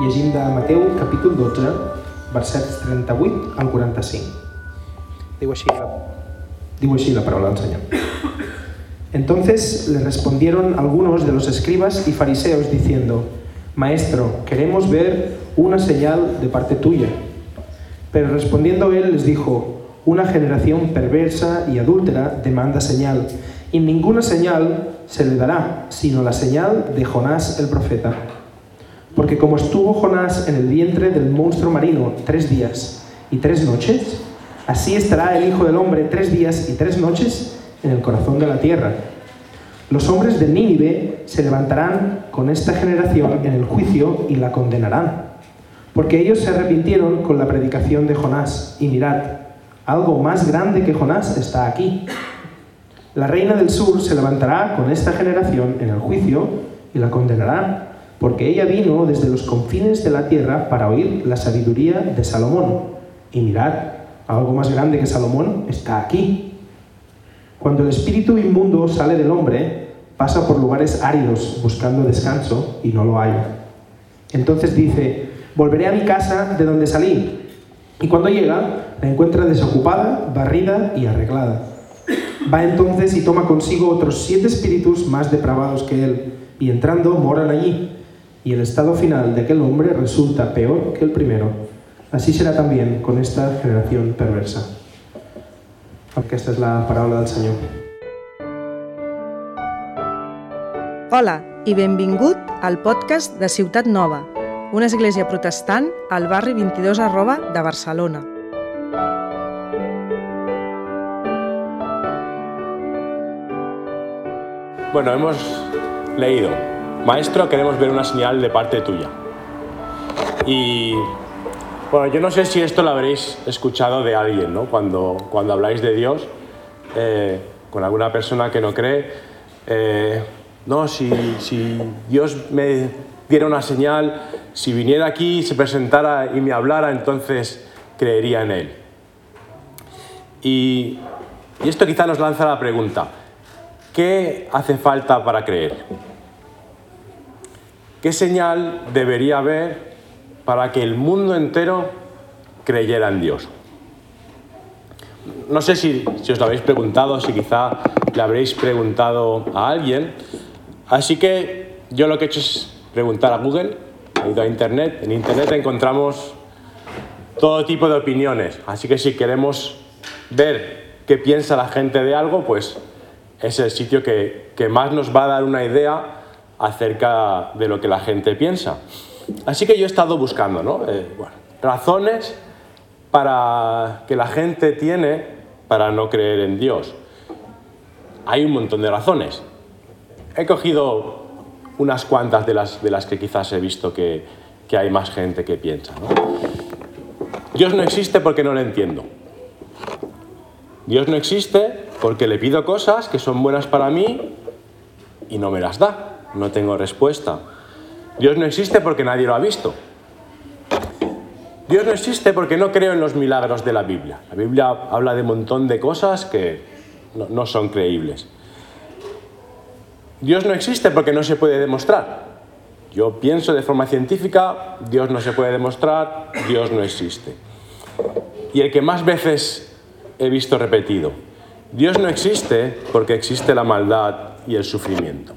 Llegim de Mateu, capítol 12, versets 38 al 45. Diu així la, diu així la paraula del. Entonces le respondieron algunos de los escribas y fariseos diciendo, Maestro, queremos ver una señal de parte tuya. Pero respondiendo él les dijo, Una generación perversa y adúltera demanda señal, y ninguna señal se le dará, sino la señal de Jonás el profeta. Porque como estuvo Jonás en el vientre del monstruo marino tres días y tres noches, así estará el Hijo del Hombre tres días y tres noches en el corazón de la tierra. Los hombres de Nínive se levantarán con esta generación en el juicio y la condenarán, porque ellos se arrepintieron con la predicación de Jonás, y mirad, algo más grande que Jonás está aquí. La reina del sur se levantará con esta generación en el juicio y la condenará, porque ella vino desde los confines de la tierra para oír la sabiduría de Salomón. Y mirad, algo más grande que Salomón está aquí. Cuando el espíritu inmundo sale del hombre, pasa por lugares áridos buscando descanso y no lo halla. Entonces dice, volveré a mi casa de donde salí. Y cuando llega, la encuentra desocupada, barrida y arreglada. Va entonces y toma consigo otros siete espíritus más depravados que él, y entrando moran allí. Y el estado final de aquel hombre resulta peor que el primero. Así será también con esta generación perversa. Aquesta és la paraula del Senyor. Hola i benvingut al podcast de Ciutat Nova, una església protestant al barri 22 arroba de Barcelona. Bueno, hemos leído, Maestro, queremos ver una señal de parte tuya. Y bueno, yo no sé si esto lo habréis escuchado de alguien, ¿no? Cuando, cuando habláis de Dios, eh, con alguna persona que no cree, eh, no, si, si Dios me diera una señal, si viniera aquí, se presentara y me hablara, entonces creería en Él. Y, y esto quizá nos lanza la pregunta, ¿qué hace falta para creer? ¿Qué señal debería haber para que el mundo entero creyera en Dios? No sé si, os lo habéis preguntado, si quizá le habréis preguntado a alguien. Así que yo lo que he hecho es preguntar a Google, he ido a Internet. En Internet encontramos todo tipo de opiniones. Así que si queremos ver qué piensa la gente de algo, pues es el sitio que más nos va a dar una idea acerca de lo que la gente piensa. Así que yo he estado buscando ¿no? Eh, bueno, razones para que la gente tiene para no creer en Dios. Hay un montón de razones. He cogido unas cuantas de las, de las que quizás he visto que, que hay más gente que piensa. ¿no? Dios no existe porque no lo entiendo. Dios no existe porque le pido cosas que son buenas para mí y no me las da no tengo respuesta. Dios no existe porque nadie lo ha visto. Dios no existe porque no creo en los milagros de la Biblia. La Biblia habla de un montón de cosas que no, no son creíbles. Dios no existe porque no se puede demostrar. Yo pienso de forma científica, Dios no se puede demostrar, Dios no existe. Y el que más veces he visto repetido, Dios no existe porque existe la maldad y el sufrimiento.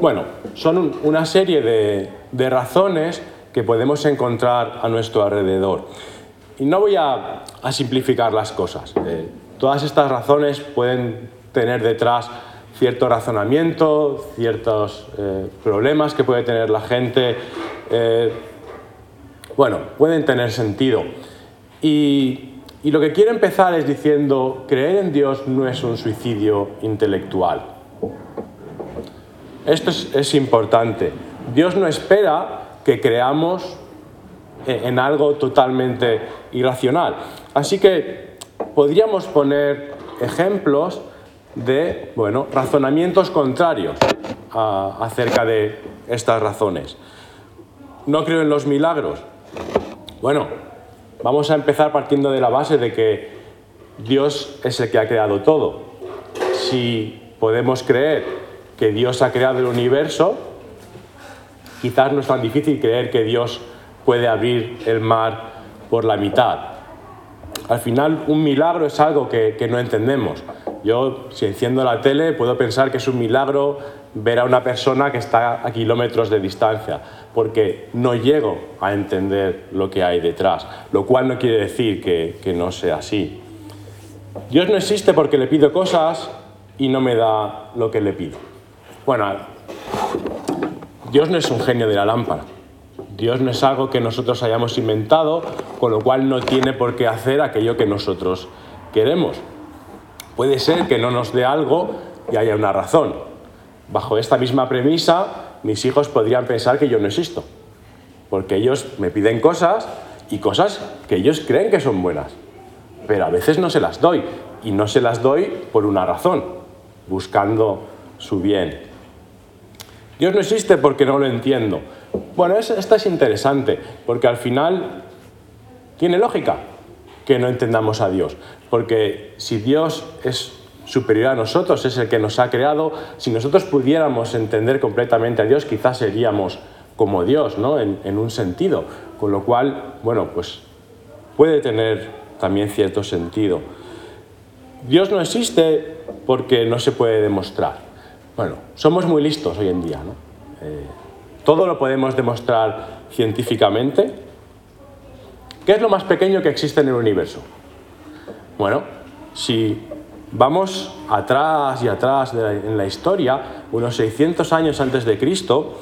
Bueno, son una serie de, razones que podemos encontrar a nuestro alrededor. Y no voy a, a simplificar las cosas. Eh, todas estas razones pueden tener detrás cierto razonamiento, ciertos eh, problemas que puede tener la gente. Eh, bueno, pueden tener sentido. Y, y lo que quiero empezar es diciendo, creer en Dios no es un suicidio intelectual. Esto es, importante. Dios no espera que creamos en algo totalmente irracional. Así que podríamos poner ejemplos de bueno, razonamientos contrarios acerca de estas razones. No creo en los milagros. Bueno, vamos a empezar partiendo de la base de que Dios es el que ha creado todo. Si podemos creer que Dios ha creado el universo, quizás no es tan difícil creer que Dios puede abrir el mar por la mitad. Al final, un milagro es algo que, que no entendemos. Yo, si enciendo la tele, puedo pensar que es un milagro ver a una persona que está a kilómetros de distancia, porque no llego a entender lo que hay detrás, lo cual no quiere decir que, que no sea así. Dios no existe porque le pido cosas y no me da lo que le pido. Bueno, Dios no es un genio de la lámpara. Dios no es algo que nosotros hayamos inventado, con lo cual no tiene por qué hacer aquello que nosotros queremos. Puede ser que no nos dé algo y haya una razón. Bajo esta misma premisa, mis hijos podrían pensar que yo no existo, porque ellos me piden cosas y cosas que ellos creen que son buenas, pero a veces no se las doy, y no se las doy por una razón, buscando su bien. Dios no existe porque no lo entiendo. Bueno, esta es interesante, porque al final tiene lógica que no entendamos a Dios, porque si Dios es superior a nosotros, es el que nos ha creado, si nosotros pudiéramos entender completamente a Dios, quizás seríamos como Dios, ¿no? En, en un sentido, con lo cual, bueno, pues puede tener también cierto sentido. Dios no existe porque no se puede demostrar. Bueno, somos muy listos hoy en día, ¿no? Eh, todo lo podemos demostrar científicamente. ¿Qué es lo más pequeño que existe en el universo? Bueno, si vamos atrás y atrás en la historia, unos 600 años antes de Cristo,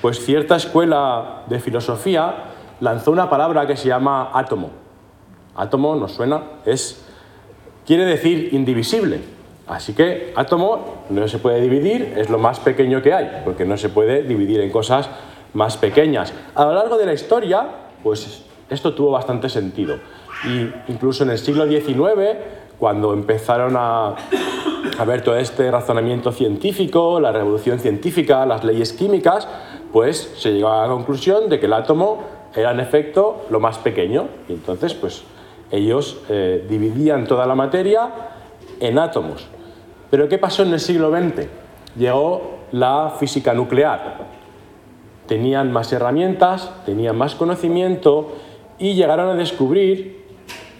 pues cierta escuela de filosofía lanzó una palabra que se llama átomo. Átomo, nos suena, es quiere decir indivisible. Así que átomo no se puede dividir, es lo más pequeño que hay, porque no se puede dividir en cosas más pequeñas. A lo largo de la historia, pues esto tuvo bastante sentido. Y incluso en el siglo XIX, cuando empezaron a, a ver todo este razonamiento científico, la revolución científica, las leyes químicas, pues se llegó a la conclusión de que el átomo era en efecto lo más pequeño. Y entonces, pues ellos eh, dividían toda la materia en átomos. Pero ¿qué pasó en el siglo XX? Llegó la física nuclear. Tenían más herramientas, tenían más conocimiento y llegaron a descubrir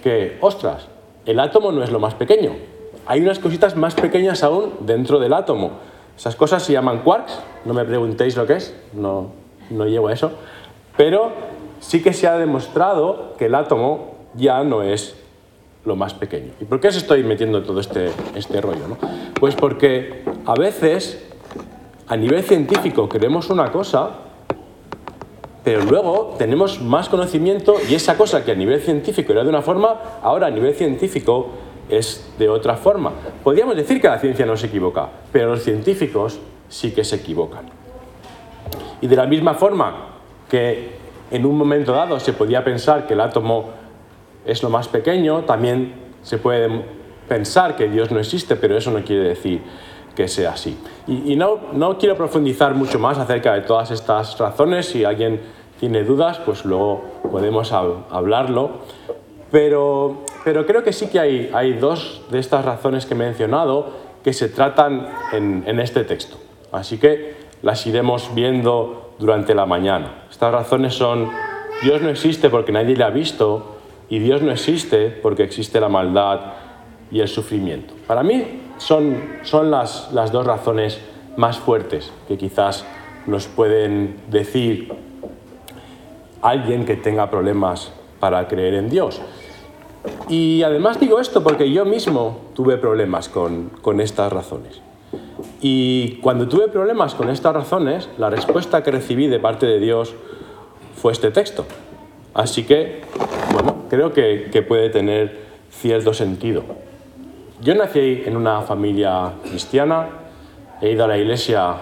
que, ostras, el átomo no es lo más pequeño. Hay unas cositas más pequeñas aún dentro del átomo. Esas cosas se llaman quarks, no me preguntéis lo que es, no, no llego a eso, pero sí que se ha demostrado que el átomo ya no es lo más pequeño. ¿Y por qué os estoy metiendo todo este, este rollo? Pues porque a veces a nivel científico creemos una cosa, pero luego tenemos más conocimiento y esa cosa que a nivel científico era de una forma, ahora a nivel científico es de otra forma. Podríamos decir que la ciencia no se equivoca, pero los científicos sí que se equivocan. Y de la misma forma que en un momento dado se podía pensar que el átomo es lo más pequeño, también se puede pensar que Dios no existe, pero eso no quiere decir que sea así. Y, no, no, quiero profundizar mucho más acerca de todas estas razones, si alguien tiene dudas, pues luego podemos hablarlo, pero, pero creo que sí que hay, hay, dos de estas razones que he mencionado que se tratan en, en este texto, así que las iremos viendo durante la mañana. Estas razones son, Dios no existe porque nadie le ha visto, y Dios no existe porque existe la maldad y el sufrimiento. Para mí son, son las, las dos razones más fuertes que quizás nos pueden decir alguien que tenga problemas para creer en Dios. Y además digo esto porque yo mismo tuve problemas con, con, estas razones. Y cuando tuve problemas con estas razones, la respuesta que recibí de parte de Dios fue este texto. Así que, bueno, creo que, que puede tener cierto sentido. Yo nací en una familia cristiana, he ido a la iglesia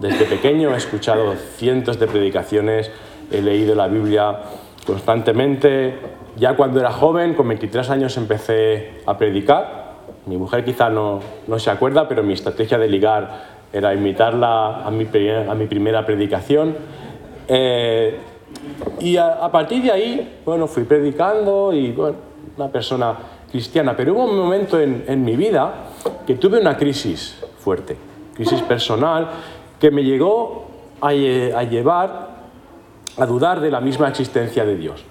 desde pequeño, he escuchado cientos de predicaciones, he leído la Biblia constantemente. Ya cuando era joven, con 23 años, empecé a predicar. Mi mujer quizá no, no se acuerda, pero mi estrategia de ligar era invitarla a mi, primera predicación. Eh, y a, partir de ahí, bueno, fui predicando y, bueno, una persona cristiana, pero hubo un momento en, en mi vida que tuve una crisis fuerte, crisis personal, que me llegó a, a llevar a dudar de la misma existencia de Dios.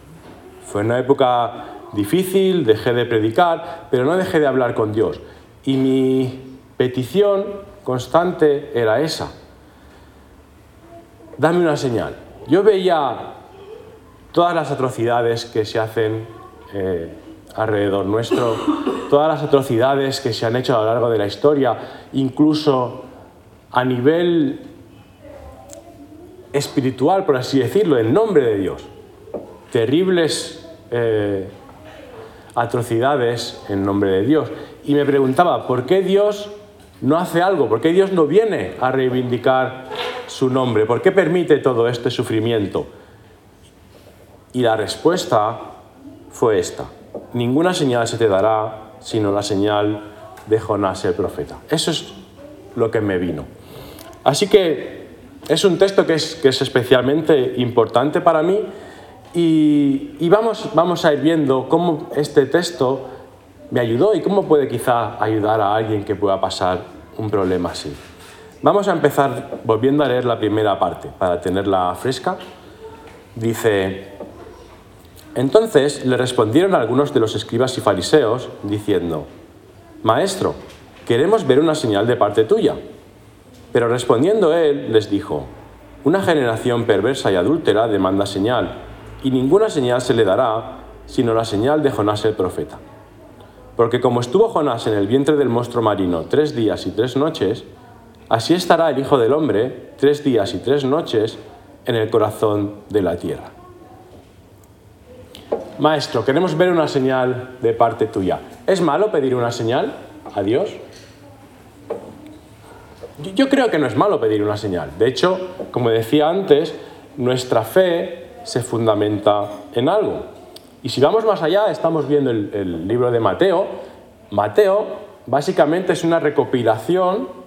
Fue una época difícil, dejé de predicar, pero no dejé de hablar con Dios. Y mi petición constante era esa. Dame una señal. Yo veía todas las atrocidades que se hacen eh, alrededor nuestro, todas las atrocidades que se han hecho a lo largo de la historia, incluso a nivel espiritual, por así decirlo, en nombre de Dios. Terribles eh, atrocidades en nombre de Dios. Y me preguntaba, ¿por qué Dios no hace algo? ¿Por qué Dios no viene a reivindicar su nombre? ¿Por qué permite todo este sufrimiento? Y la respuesta fue esta. Ninguna señal se te dará sino la señal de Jonás el profeta. Eso es lo que me vino. Así que es un texto que es, que es especialmente importante para mí y, vamos, vamos a ir viendo cómo este texto me ayudó y cómo puede quizá ayudar a alguien que pueda pasar un problema así. Vamos a empezar volviendo a leer la primera parte para tenerla fresca. Dice, entonces le respondieron algunos de los escribas y fariseos diciendo, Maestro, queremos ver una señal de parte tuya. Pero respondiendo él les dijo, Una generación perversa y adúltera demanda señal y ninguna señal se le dará sino la señal de Jonás el profeta. Porque como estuvo Jonás en el vientre del monstruo marino tres días y tres noches, así estará el Hijo del Hombre tres días y tres noches en el corazón de la tierra. Maestro, queremos ver una señal de parte tuya. ¿Es malo pedir una señal a Dios? Yo creo que no es malo pedir una señal. De hecho, como decía antes, nuestra fe se fundamenta en algo. Y si vamos más allá, estamos viendo el, libro de Mateo. Mateo básicamente es una recopilación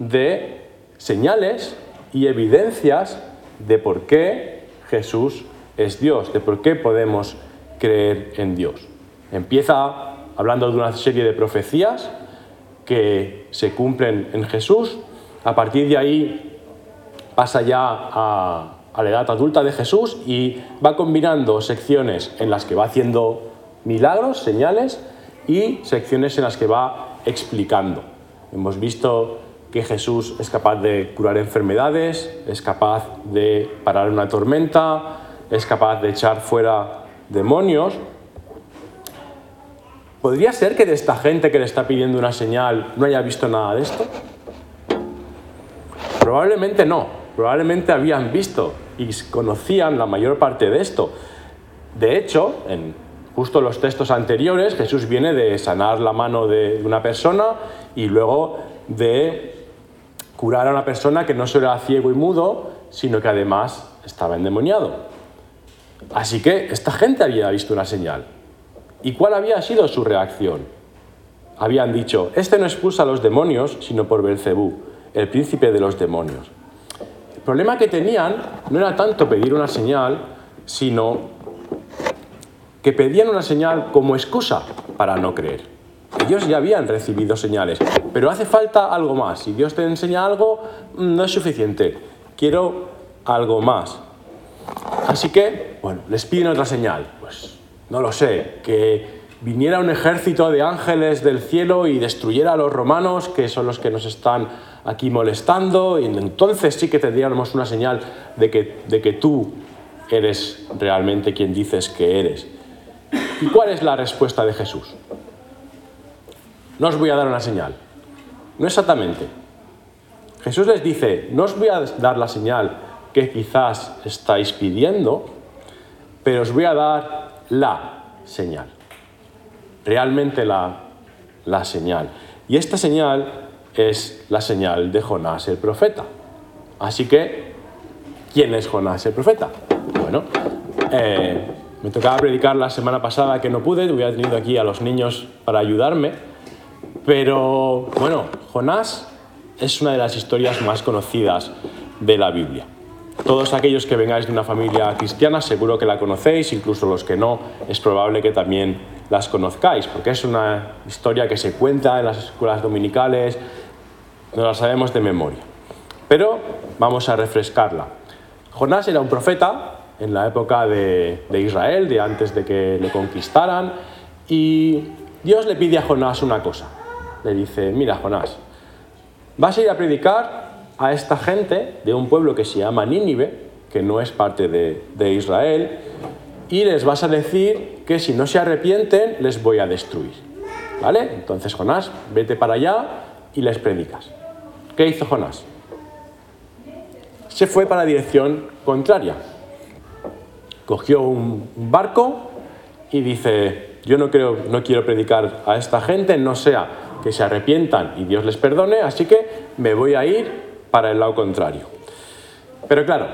de señales y evidencias de por qué Jesús es Dios, de por qué podemos creer en Dios. Empieza hablando de una serie de profecías que se cumplen en Jesús. A partir de ahí pasa ya a, la edad adulta de Jesús y va combinando secciones en las que va haciendo milagros, señales, y secciones en las que va explicando. Hemos visto que Jesús es capaz de curar enfermedades, es capaz de parar una tormenta, es capaz de echar fuera demonios. ¿Podría ser que de esta gente que le está pidiendo una señal no haya visto nada de esto? Probablemente no, probablemente habían visto y conocían la mayor parte de esto. De hecho, en justo los textos anteriores, Jesús viene de sanar la mano de una persona y luego de curar a una persona que no solo era ciego y mudo, sino que además estaba endemoniado. Así que esta gente había visto una señal. ¿Y cuál había sido su reacción? Habían dicho, este no expulsa a los demonios, sino por Belcebú, el príncipe de los demonios. El problema que tenían no era tanto pedir una señal, sino que pedían una señal como excusa para no creer. Ellos ya habían recibido señales, pero hace falta algo más. Si Dios te enseña algo, mm, no es suficiente. Quiero algo más. Así que, bueno, les piden otra señal. Pues no lo sé, que viniera un ejército de ángeles del cielo y destruyera a los romanos, que son los que nos están aquí molestando, y entonces sí que tendríamos una señal de que, de que tú eres realmente quien dices que eres. ¿Y cuál es la respuesta de Jesús? No os voy a dar una señal. No exactamente. Jesús les dice, no os voy a dar la señal que quizás estáis pidiendo, pero os voy a dar la señal realmente la, la señal. Y esta señal es la señal de Jonás el profeta. Así que, ¿quién es Jonás el profeta? Bueno, eh, me tocaba predicar la semana pasada que no pude, hubiera tenido aquí a los niños para ayudarme, pero bueno, Jonás es una de las historias más conocidas de la Biblia. Todos aquellos que vengáis de una familia cristiana seguro que la conocéis, incluso los que no, es probable que también las conozcáis, porque es una historia que se cuenta en las escuelas dominicales, no la sabemos de memoria. Pero vamos a refrescarla. Jonás era un profeta en la época de, de Israel, de antes de que le conquistaran, y Dios le pide a Jonás una cosa. Le dice, mira Jonás, vas a ir a predicar a esta gente de un pueblo que se llama Nínive, que no es parte de, de Israel, y les vas a decir que si no se arrepienten les voy a destruir. ¿Vale? Entonces Jonás, vete para allá y les predicas. ¿Qué hizo Jonás? Se fue para la dirección contraria. Cogió un barco y dice, yo no, no quiero predicar a esta gente, no sea que se arrepientan y Dios les perdone, así que me voy a ir para el lado contrario. Pero claro,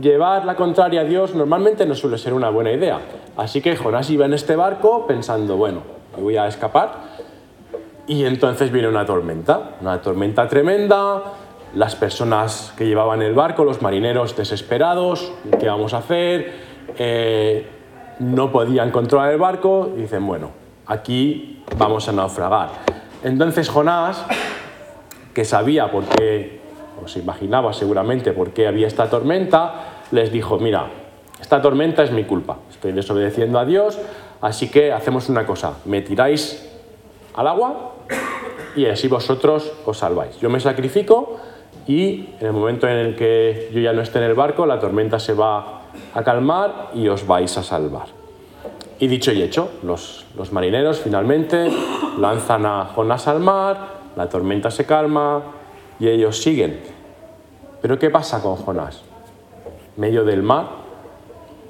llevar la contraria a Dios normalmente no suele ser una buena idea. Así que Jonás iba en este barco pensando, bueno, me voy a escapar. Y entonces viene una tormenta, una tormenta tremenda, las personas que llevaban el barco, los marineros desesperados, ¿qué vamos a hacer? Eh, no podían controlar el barco y dicen, bueno, aquí vamos a naufragar. Entonces Jonás, que sabía por qué, o se imaginaba seguramente por qué había esta tormenta, les dijo, mira, esta tormenta es mi culpa, estoy desobedeciendo a Dios, así que hacemos una cosa, me tiráis al agua y así vosotros os salváis. Yo me sacrifico y en el momento en el que yo ya no esté en el barco, la tormenta se va a calmar y os vais a salvar. Y dicho y hecho, los, los marineros finalmente lanzan a Jonás al mar, la tormenta se calma y ellos siguen. Pero ¿qué pasa con Jonás? Medio del mar,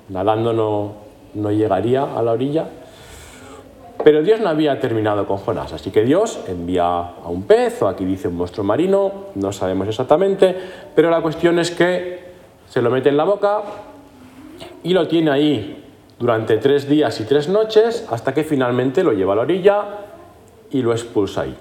nadando no, no llegaría a la orilla. Pero Dios no había terminado con Jonás, así que Dios envía a un pez, o aquí dice un monstruo marino, no sabemos exactamente, pero la cuestión es que se lo mete en la boca y lo tiene ahí durante tres días y tres noches hasta que finalmente lo lleva a la orilla y lo expulsa ahí.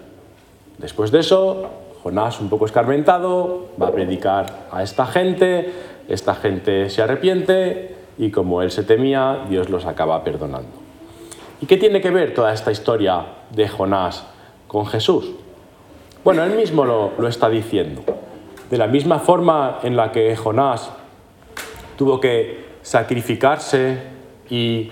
Después de eso, Jonás, un poco escarmentado, va a predicar a esta gente, esta gente se arrepiente y como él se temía, Dios los acaba perdonando. ¿Y qué tiene que ver toda esta historia de Jonás con Jesús? Bueno, él mismo lo, lo está diciendo. De la misma forma en la que Jonás tuvo que sacrificarse y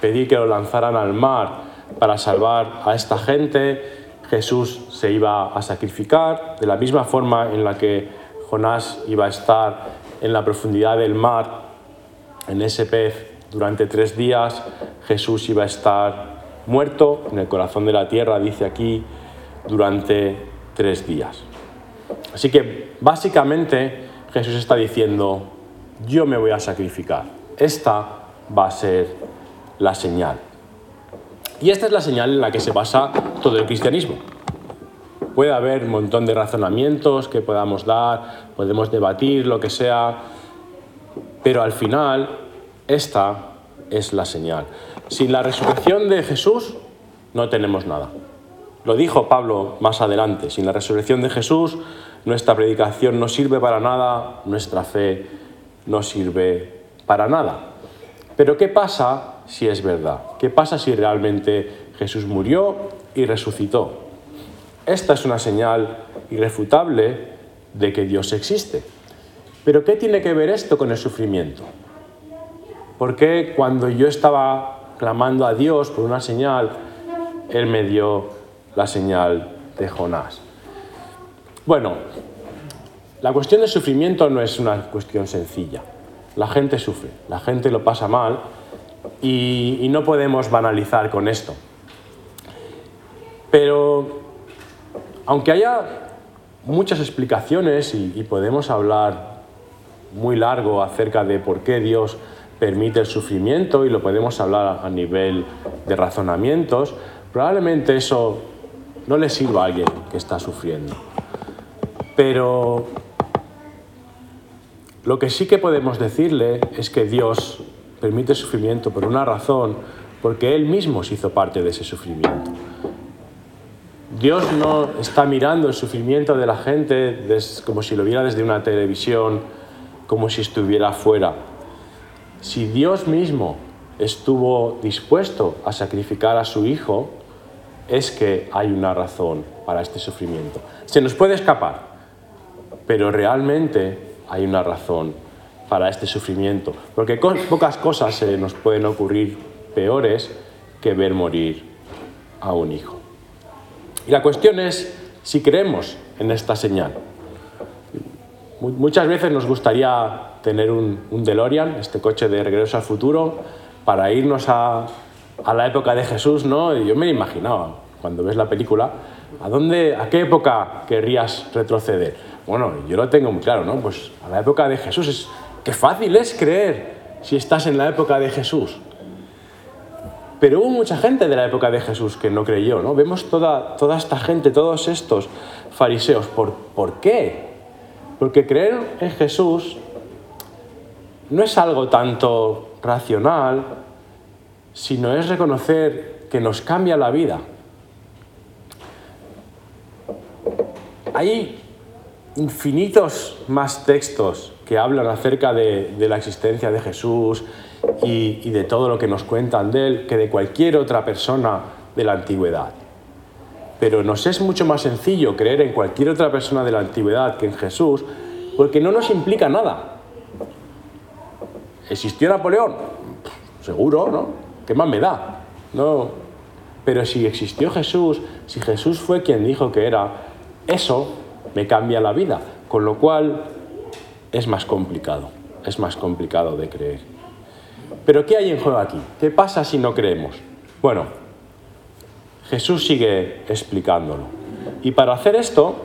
pedir que lo lanzaran al mar para salvar a esta gente, Jesús se iba a sacrificar, de la misma forma en la que Jonás iba a estar en la profundidad del mar, en ese pez, durante tres días, Jesús iba a estar muerto en el corazón de la tierra, dice aquí, durante tres días. Así que básicamente Jesús está diciendo, yo me voy a sacrificar. Esta va a ser la señal. Y esta es la señal en la que se basa todo el cristianismo. Puede haber un montón de razonamientos que podamos dar, podemos debatir, lo que sea, pero al final esta es la señal. Sin la resurrección de Jesús no tenemos nada. Lo dijo Pablo más adelante, sin la resurrección de Jesús nuestra predicación no sirve para nada, nuestra fe no sirve para nada. Pero ¿qué pasa si es verdad? ¿Qué pasa si realmente Jesús murió y resucitó? Esta es una señal irrefutable de que Dios existe. Pero ¿qué tiene que ver esto con el sufrimiento? Porque cuando yo estaba clamando a Dios por una señal, Él me dio la señal de Jonás. Bueno, la cuestión del sufrimiento no es una cuestión sencilla. La gente sufre, la gente lo pasa mal y, y no podemos banalizar con esto. Pero aunque haya muchas explicaciones y, y, podemos hablar muy largo acerca de por qué Dios permite el sufrimiento y lo podemos hablar a nivel de razonamientos, probablemente eso no le sirva a alguien que está sufriendo. Pero lo que sí que podemos decirle es que Dios permite sufrimiento por una razón, porque Él mismo se hizo parte de ese sufrimiento. Dios no está mirando el sufrimiento de la gente como si lo viera desde una televisión, como si estuviera fuera. Si Dios mismo estuvo dispuesto a sacrificar a su Hijo, es que hay una razón para este sufrimiento. Se nos puede escapar, pero realmente hay una razón para este sufrimiento, porque pocas cosas se nos pueden ocurrir peores que ver morir a un hijo. Y la cuestión es si creemos en esta señal. Muchas veces nos gustaría tener un, DeLorean, este coche de regreso al futuro, para irnos a, la época de Jesús, ¿no? yo me imaginaba, cuando ves la película, ¿a, dónde, ¿a qué época querrías retroceder? Bueno, yo lo tengo muy claro, ¿no? Pues a la época de Jesús. Es, qué fácil es creer si estás en la época de Jesús. Pero hubo mucha gente de la época de Jesús que no creyó, ¿no? Vemos toda, toda esta gente, todos estos fariseos. ¿Por, ¿Por qué? Porque creer en Jesús no es algo tanto racional, sino es reconocer que nos cambia la vida. Hay infinitos más textos que hablan acerca de, la existencia de Jesús y, y de todo lo que nos cuentan de él que de cualquier otra persona de la antigüedad. Pero nos es mucho más sencillo creer en cualquier otra persona de la antigüedad que en Jesús, porque no nos implica nada. ¿Existió Napoleón? Seguro, ¿no? ¿Qué más me da? No. Pero si existió Jesús, si Jesús fue quien dijo que era, eso me cambia la vida, con lo cual es más complicado, es más complicado de creer. Pero ¿qué hay en juego aquí? ¿Qué pasa si no creemos? Bueno, Jesús sigue explicándolo. Y para hacer esto,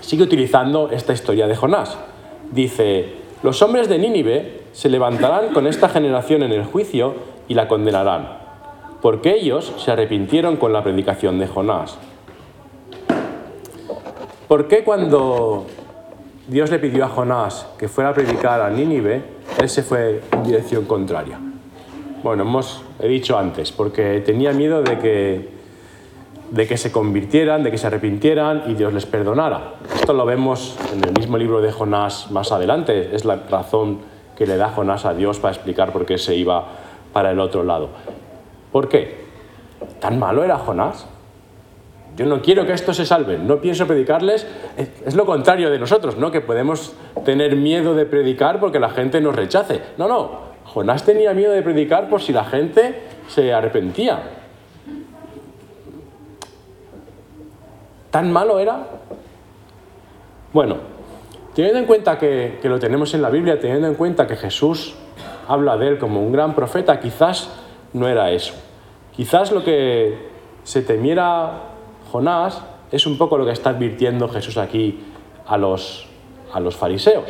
sigue utilizando esta historia de Jonás. Dice, los hombres de Nínive se levantarán con esta generación en el juicio y la condenarán, porque ellos se arrepintieron con la predicación de Jonás. ¿Por qué cuando Dios le pidió a Jonás que fuera a predicar a Nínive, él se fue en dirección contraria? Bueno, hemos, he dicho antes, porque tenía miedo de que, de que se convirtieran, de que se arrepintieran y Dios les perdonara. Esto lo vemos en el mismo libro de Jonás más adelante. Es la razón que le da Jonás a Dios para explicar por qué se iba para el otro lado. ¿Por qué? ¿Tan malo era Jonás? Yo no quiero que estos se salven, no pienso predicarles. Es lo contrario de nosotros, ¿no? Que podemos tener miedo de predicar porque la gente nos rechace. No, no. Jonás tenía miedo de predicar por si la gente se arrepentía. ¿Tan malo era? Bueno, teniendo en cuenta que, que, lo tenemos en la Biblia, teniendo en cuenta que Jesús habla de él como un gran profeta, quizás no era eso. Quizás lo que se temiera Jonás es un poco lo que está advirtiendo Jesús aquí a los, a los fariseos,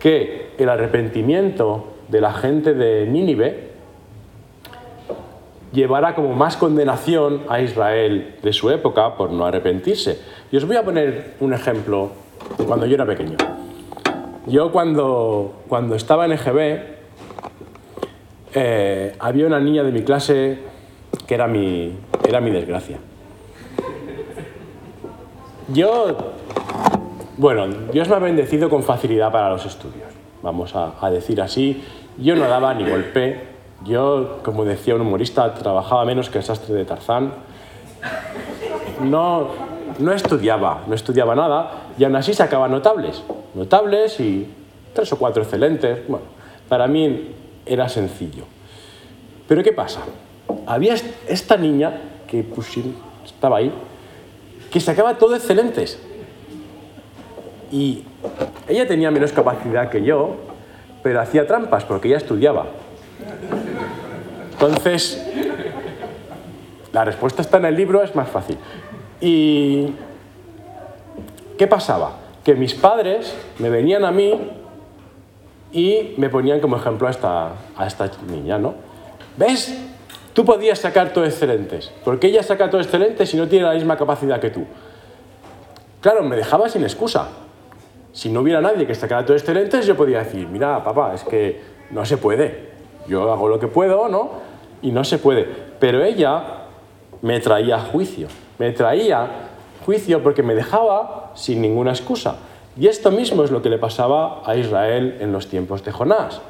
que el arrepentimiento de la gente de Nínive llevará como más condenación a Israel de su época por no arrepentirse. Y os voy a poner un ejemplo de cuando yo era pequeño. Yo cuando, cuando estaba en EGB, eh, había una niña de mi clase que era mi, era mi desgracia. Yo, bueno, Dios me ha bendecido con facilidad para los estudios, vamos a, decir así. Yo no daba ni golpe, yo, como decía un humorista, trabajaba menos que el sastre de Tarzán. No, no estudiaba, no estudiaba nada y aún así sacaba notables, notables y tres o cuatro excelentes. Bueno, para mí era sencillo. Pero ¿qué pasa? Había esta niña que pues, estaba ahí, que sacaba todo excelentes. Y ella tenía menos capacidad que yo, pero hacía trampas porque ella estudiaba. Entonces, la respuesta está en el libro, es más fácil. ¿Y qué pasaba? Que mis padres me venían a mí y me ponían como ejemplo a esta, a esta niña, ¿no? ¿Ves? Tú podías sacar todo excelentes, porque ella saca todo excelentes y no tiene la misma capacidad que tú. Claro, me dejaba sin excusa. Si no hubiera nadie que sacara todo excelentes, yo podía decir, mira, papá, es que no se puede. Yo hago lo que puedo, ¿no? Y no se puede. Pero ella me traía juicio. Me traía juicio porque me dejaba sin ninguna excusa. Y esto mismo es lo que le pasaba a Israel en los tiempos de Jonás.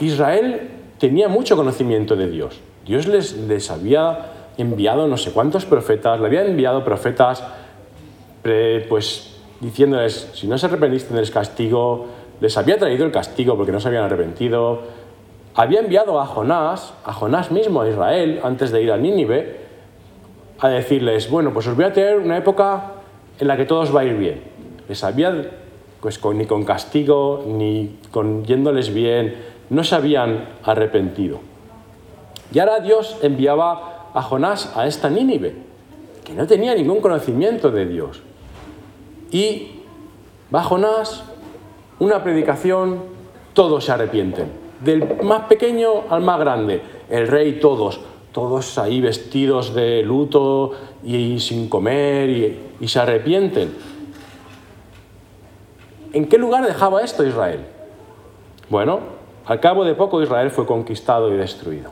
Israel tenía mucho conocimiento de Dios. Dios les, les había enviado no sé cuántos profetas, le había enviado profetas pues diciéndoles, si no se arrepentís tendréis castigo, les había traído el castigo porque no se habían arrepentido, había enviado a Jonás, a Jonás mismo, a Israel, antes de ir a Nínive, a decirles, bueno, pues os voy a tener una época en la que todo os va a ir bien. Les había, pues ni con castigo, ni con yéndoles bien, no se habían arrepentido. Y ahora Dios enviaba a Jonás a esta Nínive, que no tenía ningún conocimiento de Dios. Y va Jonás, una predicación, todos se arrepienten. Del más pequeño al más grande, el rey todos, todos ahí vestidos de luto y, sin comer y, y se arrepienten. ¿En qué lugar dejaba esto Israel? Bueno, al cabo de poco Israel fue conquistado y destruido.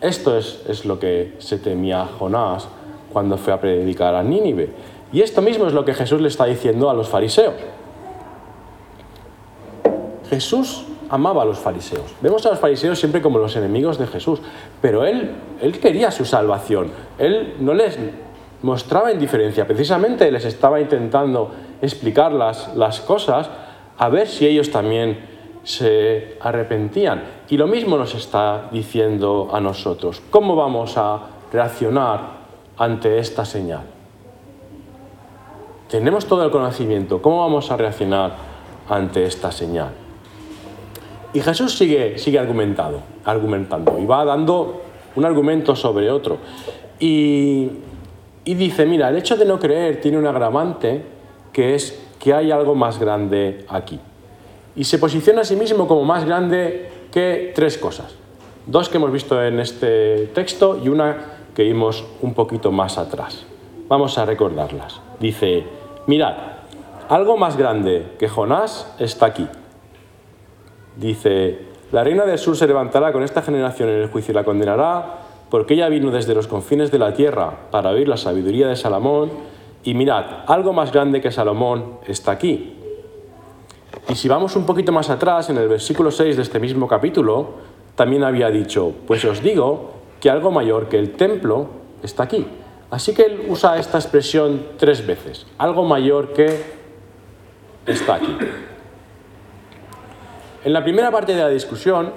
Esto es, es, lo que se temía Jonás cuando fue a predicar a Nínive. Y esto mismo es lo que Jesús le está diciendo a los fariseos. Jesús amaba a los fariseos. Vemos a los fariseos siempre como los enemigos de Jesús, pero él, él quería su salvación. Él no les mostraba indiferencia, precisamente les estaba intentando explicar las, las cosas a ver si ellos también se arrepentían. Y lo mismo nos está diciendo a nosotros. ¿Cómo vamos a reaccionar ante esta señal? Tenemos todo el conocimiento. ¿Cómo vamos a reaccionar ante esta señal? Y Jesús sigue, sigue argumentando, argumentando y va dando un argumento sobre otro. Y, y dice, mira, el hecho de no creer tiene un agravante que es que hay algo más grande aquí. Y se posiciona a sí mismo como más grande que tres cosas. Dos que hemos visto en este texto y una que vimos un poquito más atrás. Vamos a recordarlas. Dice, mirad, algo más grande que Jonás está aquí. Dice, la reina del sur se levantará con esta generación en el juicio y la condenará, porque ella vino desde los confines de la tierra para oír la sabiduría de Salomón, y mirad, algo más grande que Salomón está aquí. Y si vamos un poquito más atrás, en el versículo 6 de este mismo capítulo, también había dicho, pues os digo que algo mayor que el templo está aquí. Así que él usa esta expresión tres veces, algo mayor que está aquí. En la primera parte de la discusión,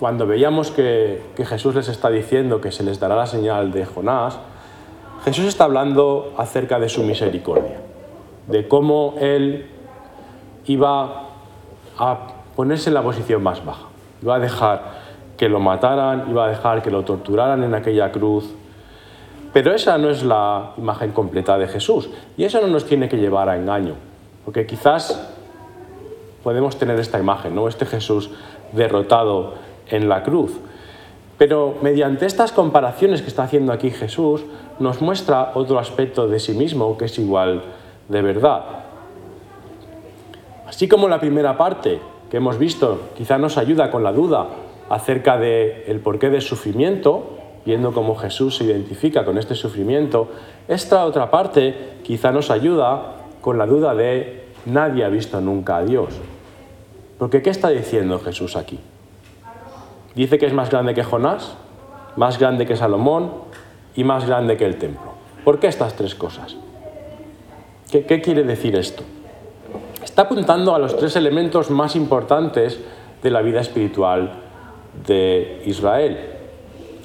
cuando veíamos que, que, Jesús les está diciendo que se les dará la señal de Jonás, Jesús está hablando acerca de su misericordia, de cómo Él iba a ponerse en la posición más baja, iba a dejar que lo mataran, iba a dejar que lo torturaran en aquella cruz. Pero esa no es la imagen completa de Jesús y eso no nos tiene que llevar a engaño, porque quizás podemos tener esta imagen, ¿no? Este Jesús derrotado en la cruz. Pero mediante estas comparaciones que está haciendo aquí Jesús, nos muestra otro aspecto de sí mismo que es igual de verdad. Así como la primera parte que hemos visto quizá nos ayuda con la duda acerca del el porqué del sufrimiento, viendo cómo Jesús se identifica con este sufrimiento, esta otra parte quizá nos ayuda con la duda de nadie ha visto nunca a Dios. Porque ¿qué está diciendo Jesús aquí? Dice que es más grande que Jonás, más grande que Salomón y más grande que el templo. ¿Por qué estas tres cosas? ¿Qué, qué quiere decir esto? Está apuntando a los tres elementos más importantes de la vida espiritual de Israel.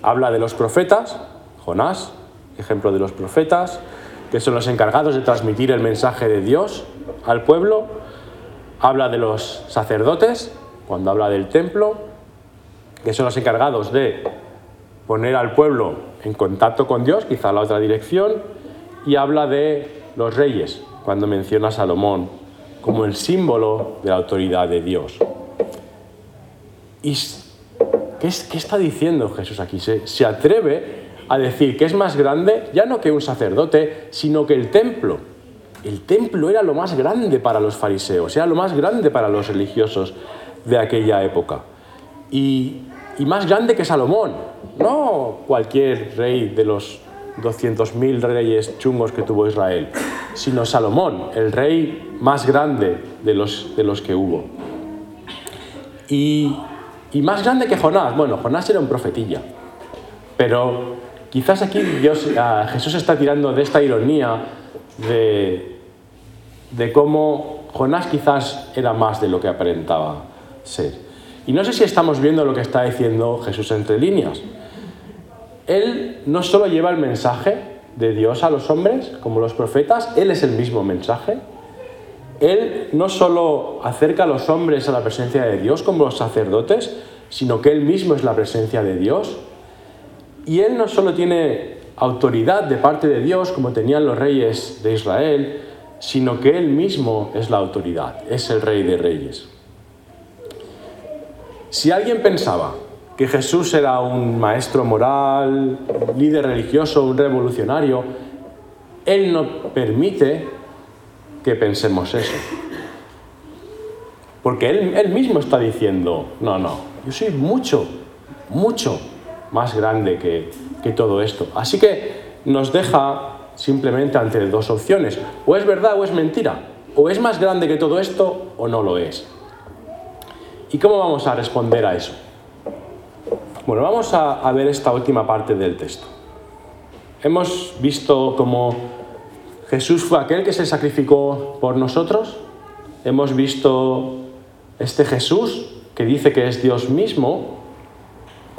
Habla de los profetas, Jonás, ejemplo de los profetas, que son los encargados de transmitir el mensaje de Dios al pueblo, habla de los sacerdotes, cuando habla del templo, que son los encargados de poner al pueblo en contacto con Dios, quizá la otra dirección, y habla de los reyes, cuando menciona a Salomón como el símbolo de la autoridad de Dios. ¿Y qué, es, qué está diciendo Jesús aquí? Se, se atreve a decir que es más grande ya no que un sacerdote, sino que el templo el templo era lo más grande para los fariseos, era lo más grande para los religiosos de aquella época. Y, más grande que Salomón, no cualquier rey de los 200.000 reyes chungos que tuvo Israel, sino Salomón, el rey más grande de los, de los que hubo. Y, más grande que Jonás, bueno, Jonás era un profetilla, pero quizás aquí Dios, Jesús está tirando de esta ironía de, de cómo Jonás quizás era más de lo que aparentaba ser. Y no sé si estamos viendo lo que está diciendo Jesús entre líneas. Él no solo lleva el mensaje de Dios a los hombres, como los profetas, Él es el mismo mensaje. Él no solo acerca a los hombres a la presencia de Dios como los sacerdotes, sino que Él mismo es la presencia de Dios. Y Él no solo tiene autoridad de parte de Dios como tenían los reyes de Israel, sino que Él mismo es la autoridad, es el rey de reyes. Si alguien pensaba que Jesús era un maestro moral, líder religioso, un revolucionario, Él no permite que pensemos eso. Porque él, mismo está diciendo, no, no, yo soy mucho, mucho más grande que, que todo esto. Así que nos deja simplemente ante dos opciones. O es verdad o es mentira. O es más grande que todo esto o no lo es. ¿Y cómo vamos a responder a eso? Bueno, vamos a, ver esta última parte del texto. Hemos visto cómo Jesús fue aquel que se sacrificó por nosotros. Hemos visto este Jesús que dice que es Dios mismo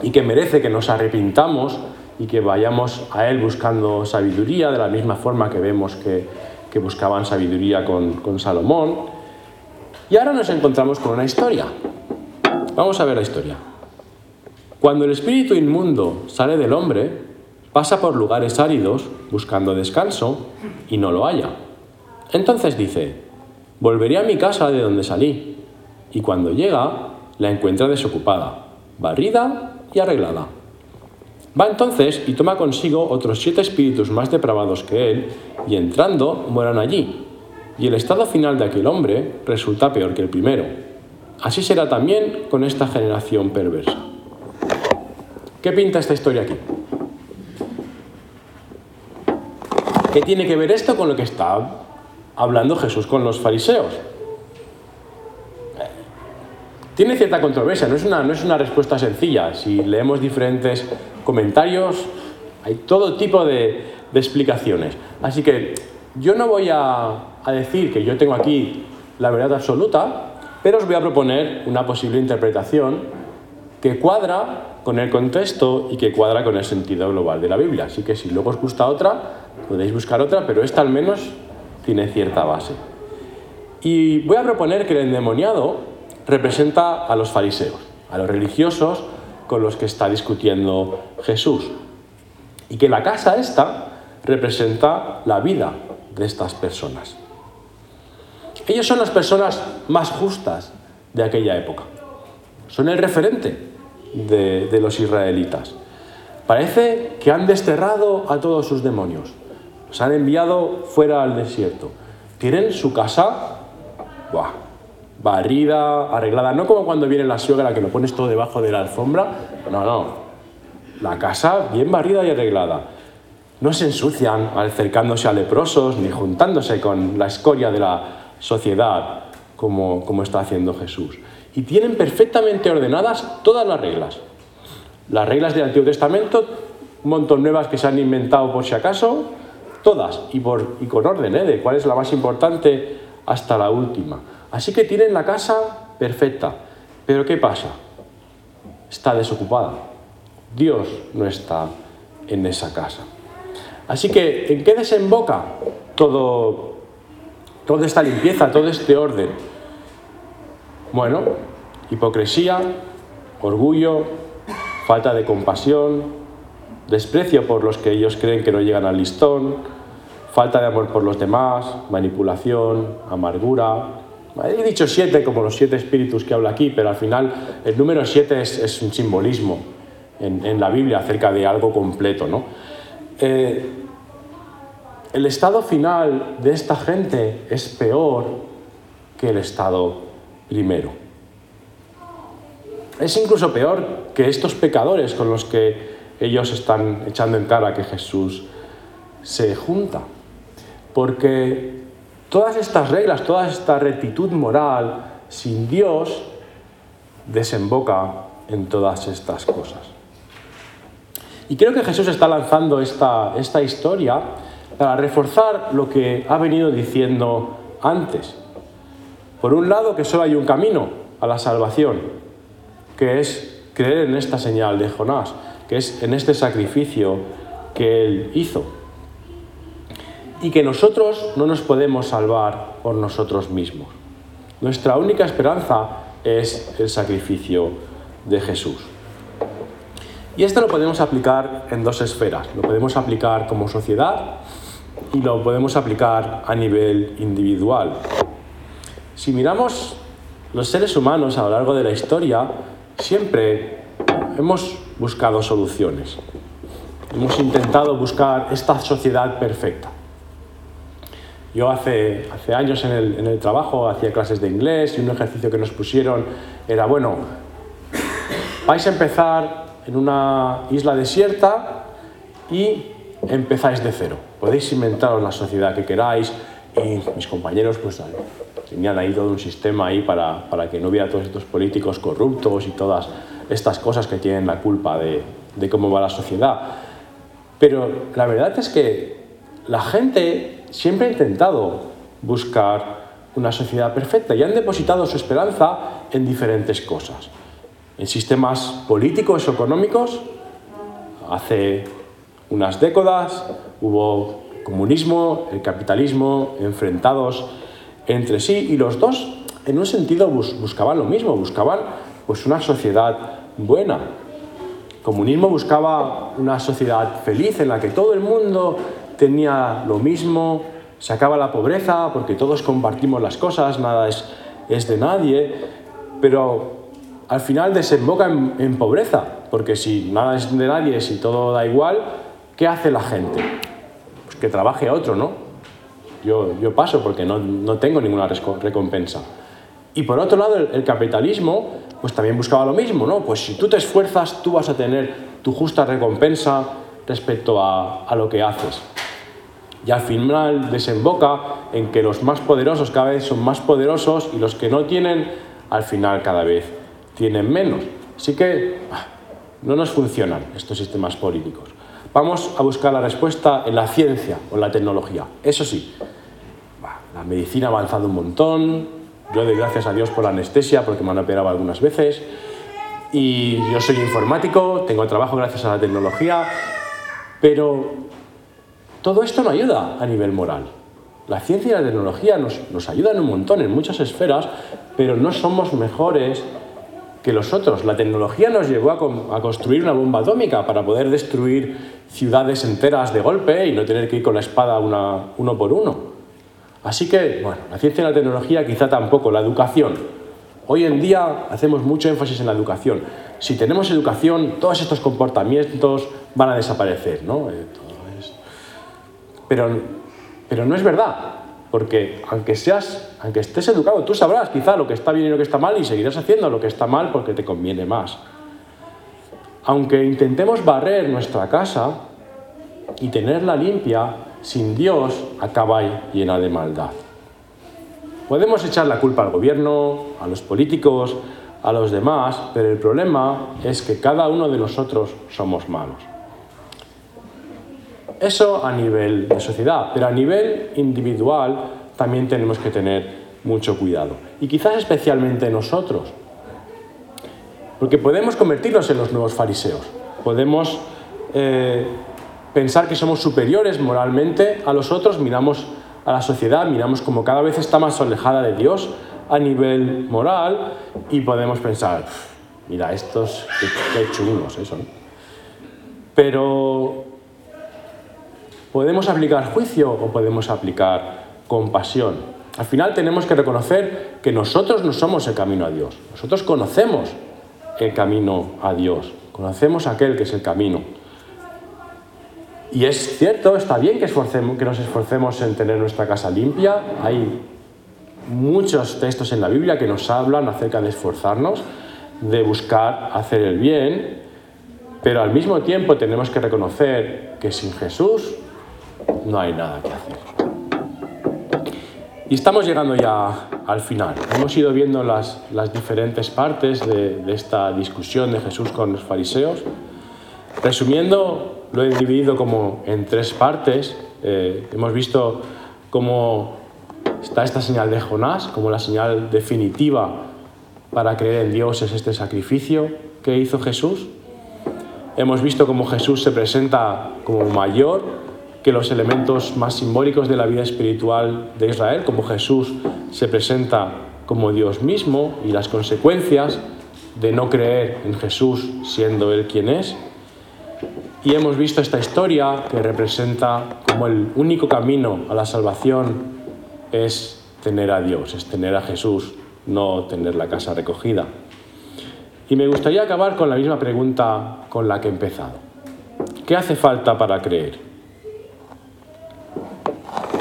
y que merece que nos arrepintamos y que vayamos a Él buscando sabiduría, de la misma forma que vemos que, buscaban sabiduría con, con Salomón. Y ahora nos encontramos con una historia. Vamos a ver la historia. Cuando el espíritu inmundo sale del hombre, pasa por lugares áridos buscando descanso y no lo halla. Entonces dice, volveré a mi casa de donde salí. Y cuando llega, la encuentra desocupada, barrida y arreglada. Va entonces y toma consigo otros siete espíritus más depravados que él, y entrando mueran allí. Y el estado final de aquel hombre resulta peor que el primero. Así será también con esta generación perversa. ¿Qué pinta esta historia aquí? ¿Qué tiene que ver esto con lo que está hablando Jesús con los fariseos? Tiene cierta controversia, no es una, no es una respuesta sencilla. Si leemos diferentes comentarios, hay todo tipo de, explicaciones. Así que yo no voy a, a decir que yo tengo aquí la verdad absoluta, pero os voy a proponer una posible interpretación que cuadra con el contexto y que cuadra con el sentido global de la Biblia. Así que si luego os gusta otra, podéis buscar otra, pero esta al menos tiene cierta base. Y voy a proponer que el endemoniado representa a los fariseos, a los religiosos con los que está discutiendo Jesús. Y que la casa esta representa la vida de estas personas. Ellos son las personas más justas de aquella época. Son el referente de, los israelitas. Parece que han desterrado a todos sus demonios. Los han enviado fuera al desierto. Tienen su casa barrida, arreglada. No como cuando viene la suegra que lo pones todo debajo de la alfombra. No, no. La casa bien barrida y arreglada. No se ensucian acercándose a leprosos ni juntándose con la escoria de la sociedad como, como está haciendo Jesús y tienen perfectamente ordenadas todas las reglas. Las reglas del Antiguo Testamento, un montón nuevas que se han inventado por si acaso, todas y, por, y con orden, ¿eh? de cuál es la más importante hasta la última. Así que tienen la casa perfecta. Pero ¿qué pasa? Está desocupada. Dios no está en esa casa. Así que, ¿en qué desemboca todo, toda esta limpieza, todo este orden? Bueno, hipocresía, orgullo, falta de compasión, desprecio por los que ellos creen que no llegan al listón, falta de amor por los demás, manipulación, amargura. He dicho siete como los siete espíritus que habla aquí, pero al final el número siete es, un simbolismo en, la Biblia acerca de algo completo. ¿no? Eh, el estado final de esta gente es peor que el estado primero. Es incluso peor que estos pecadores con los que ellos están echando en cara que Jesús se junta. Porque todas estas reglas, toda esta rectitud moral sin Dios desemboca en todas estas cosas. Y creo que Jesús está lanzando esta, esta historia para reforzar lo que ha venido diciendo antes Por un lado, que solo hay un camino a la salvación, que es creer en esta señal de Jonás, que es en este sacrificio que él hizo. Y que nosotros no nos podemos salvar por nosotros mismos. Nuestra única esperanza es el sacrificio de Jesús. Y esto lo podemos aplicar en dos esferas. Lo podemos aplicar como sociedad y lo podemos aplicar a nivel individual. Si miramos los seres humanos a lo largo de la historia, siempre hemos buscado soluciones. Hemos intentado buscar esta sociedad perfecta. Yo hace, hace años en el, en el trabajo hacía clases de inglés y un ejercicio que nos pusieron era, bueno, vais a empezar en una isla desierta y empezáis de cero. Podéis inventaros la sociedad que queráis y mis compañeros pues tenían ahí todo un sistema ahí para, para que no hubiera todos estos políticos corruptos y todas estas cosas que tienen la culpa de, cómo va la sociedad. Pero la verdad es que la gente siempre ha intentado buscar una sociedad perfecta y han depositado su esperanza en diferentes cosas. En sistemas políticos o económicos, hace unas décadas hubo comunismo, el capitalismo enfrentados entre sí y los dos en un sentido buscaban lo mismo, buscaban pues una sociedad buena. El comunismo buscaba una sociedad feliz en la que todo el mundo tenía lo mismo, se acaba la pobreza porque todos compartimos las cosas, nada es, es de nadie, pero al final desemboca en, en, pobreza, porque si nada es de nadie, si todo da igual, ¿qué hace la gente? Pues que trabaje a otro, ¿no? Yo, yo paso porque no, no, tengo ninguna recompensa. Y por otro lado, el, el, capitalismo, pues también buscaba lo mismo, ¿no? Pues si tú te esfuerzas, tú vas a tener tu justa recompensa respecto a, a lo que haces. Y al final desemboca en que los más poderosos cada vez son más poderosos y los que no tienen, al final cada vez tienen menos. Así que no nos funcionan estos sistemas políticos. Vamos a buscar la respuesta en la ciencia o en la tecnología. Eso sí, medicina ha avanzado un montón. Yo doy gracias a Dios por la anestesia porque me han operado algunas veces. Y yo soy informático, tengo trabajo gracias a la tecnología, pero todo esto no ayuda a nivel moral. La ciencia y la tecnología nos, nos ayudan un montón en muchas esferas, pero no somos mejores que los otros. La tecnología nos llevó a, a, construir una bomba atómica para poder destruir ciudades enteras de golpe y no tener que ir con la espada una, uno por uno. Así que, bueno, la ciencia y la tecnología quizá tampoco, la educación. Hoy en día hacemos mucho énfasis en la educación. Si tenemos educación, todos estos comportamientos van a desaparecer, ¿no? Eh, pero, pero no es verdad, porque aunque, seas, aunque estés educado, tú sabrás quizá lo que está bien y lo que está mal y seguirás haciendo lo que está mal porque te conviene más. Aunque intentemos barrer nuestra casa y tenerla limpia, sin Dios acaba llena de maldad. Podemos echar la culpa al gobierno, a los políticos, a los demás, pero el problema es que cada uno de nosotros somos malos. Eso a nivel de sociedad, pero a nivel individual también tenemos que tener mucho cuidado. Y quizás especialmente nosotros, porque podemos convertirnos en los nuevos fariseos, podemos eh, pensar que somos superiores moralmente a los otros, miramos a la sociedad, miramos como cada vez está más alejada de Dios a nivel moral y podemos pensar, mira, estos, qué, chungos eso, ¿no? Pero ¿Podemos aplicar juicio o podemos aplicar compasión? Al final tenemos que reconocer que nosotros no somos el camino a Dios. Nosotros conocemos el camino a Dios. Conocemos aquel que es el camino. Y es cierto, está bien que, que nos esforcemos en tener nuestra casa limpia. Hay muchos textos en la Biblia que nos hablan acerca de esforzarnos, de buscar hacer el bien, pero al mismo tiempo tenemos que reconocer que sin Jesús no hay nada que hacer. Y estamos llegando ya al final. Hemos ido viendo las, las diferentes partes de, de, esta discusión de Jesús con los fariseos. Resumiendo, lo he dividido como en tres partes. Eh, hemos visto cómo Está esta señal de Jonás como la señal definitiva para creer en Dios es este sacrificio que hizo Jesús. Hemos visto cómo Jesús se presenta como mayor que los elementos más simbólicos de la vida espiritual de Israel, como Jesús se presenta como Dios mismo y las consecuencias de no creer en Jesús siendo Él quien es. Y hemos visto esta historia que representa como el único camino a la salvación es tener a Dios, es tener a Jesús, no tener la casa recogida. Y me gustaría acabar con la misma pregunta con la que he empezado. ¿Qué hace falta para creer?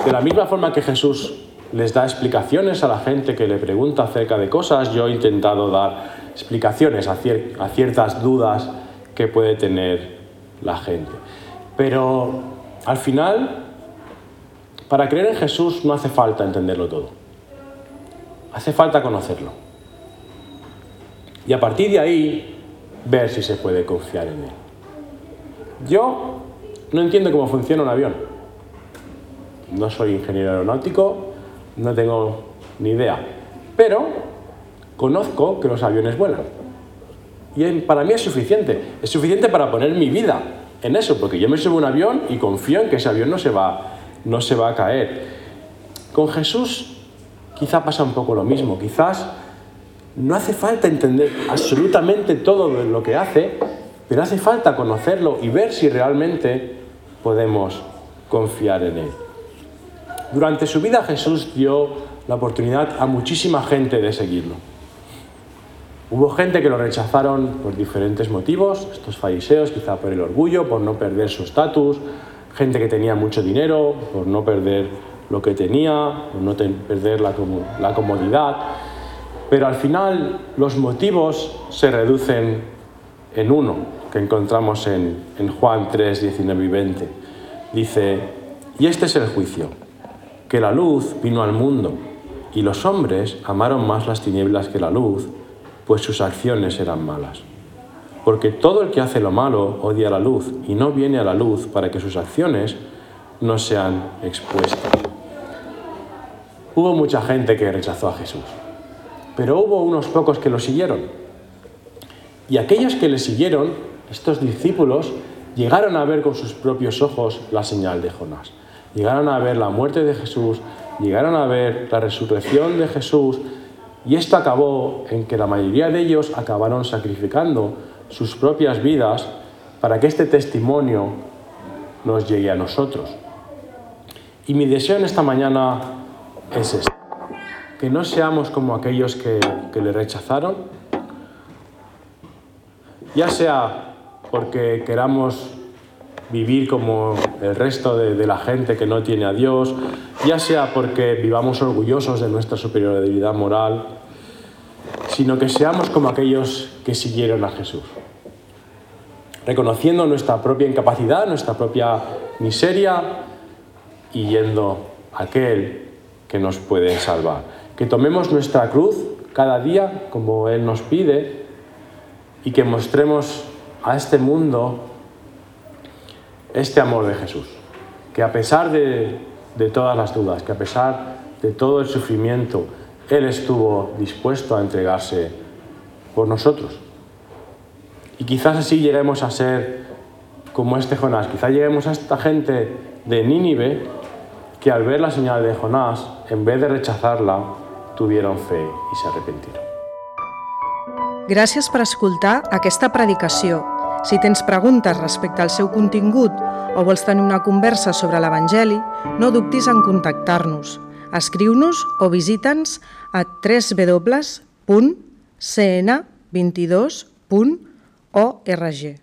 De la misma forma que Jesús les da explicaciones a la gente que le pregunta acerca de cosas, yo he intentado dar explicaciones a, ciertas dudas que puede tener la gente. Pero al final, para creer en Jesús no hace falta entenderlo todo. Hace falta conocerlo. Y a partir de ahí, ver si se puede confiar en él. Yo no entiendo cómo funciona un avión. No soy ingeniero aeronáutico, no tengo ni idea. Pero conozco que los aviones vuelan. Y para mí es suficiente. Es suficiente para poner mi vida en eso, porque yo me subo a un avión y confío en que ese avión no se va, no se va a caer. Con Jesús quizá pasa un poco lo mismo. Quizás no hace falta entender absolutamente todo lo que hace, pero hace falta conocerlo y ver si realmente podemos confiar en él. Durante su vida Jesús dio la oportunidad a muchísima gente de seguirlo. Hubo gente que lo rechazaron por diferentes motivos, estos fariseos, quizá por el orgullo, por no perder su estatus, gente que tenía mucho dinero, por no perder lo que tenía, por no perder la, comodidad. Pero al final los motivos se reducen en uno, que encontramos en, en Juan 3, 19 y 20. Dice, y este es el juicio, que la luz vino al mundo, y los hombres amaron más las tinieblas que la luz, pues sus acciones eran malas. Porque todo el que hace lo malo odia la luz y no viene a la luz para que sus acciones no sean expuestas. Hubo mucha gente que rechazó a Jesús, pero hubo unos pocos que lo siguieron. Y aquellos que le siguieron, estos discípulos, llegaron a ver con sus propios ojos la señal de Jonás. Llegaron a ver la muerte de Jesús, llegaron a ver la resurrección de Jesús y esto acabó en que la mayoría de ellos acabaron sacrificando sus propias vidas para que este testimonio nos llegue a nosotros. Y mi deseo en esta mañana es este, que no seamos como aquellos que, que le rechazaron, ya sea porque queramos vivir como el resto de, la gente que no tiene a Dios, ya sea porque vivamos orgullosos de nuestra superioridad moral, sino que seamos como aquellos que siguieron a Jesús, reconociendo nuestra propia incapacidad, nuestra propia miseria y yendo a aquel que nos puede salvar. Que tomemos nuestra cruz cada día como Él nos pide y que mostremos a este mundo este amor de Jesús, que a pesar de, todas las dudas, que a pesar de todo el sufrimiento, Él estuvo dispuesto a entregarse por nosotros. Y quizás así lleguemos a ser como este Jonás, quizás lleguemos a esta gente de Nínive que al ver la señal de Jonás, en vez de rechazarla, tuvieron fe i s'arrepentiren. Gràcies per escoltar aquesta predicació Si tens preguntes respecte al seu contingut o vols tenir una conversa sobre l'Evangeli, no dubtis en contactar-nos. Escriu-nos o visita'ns a www.cn22.org.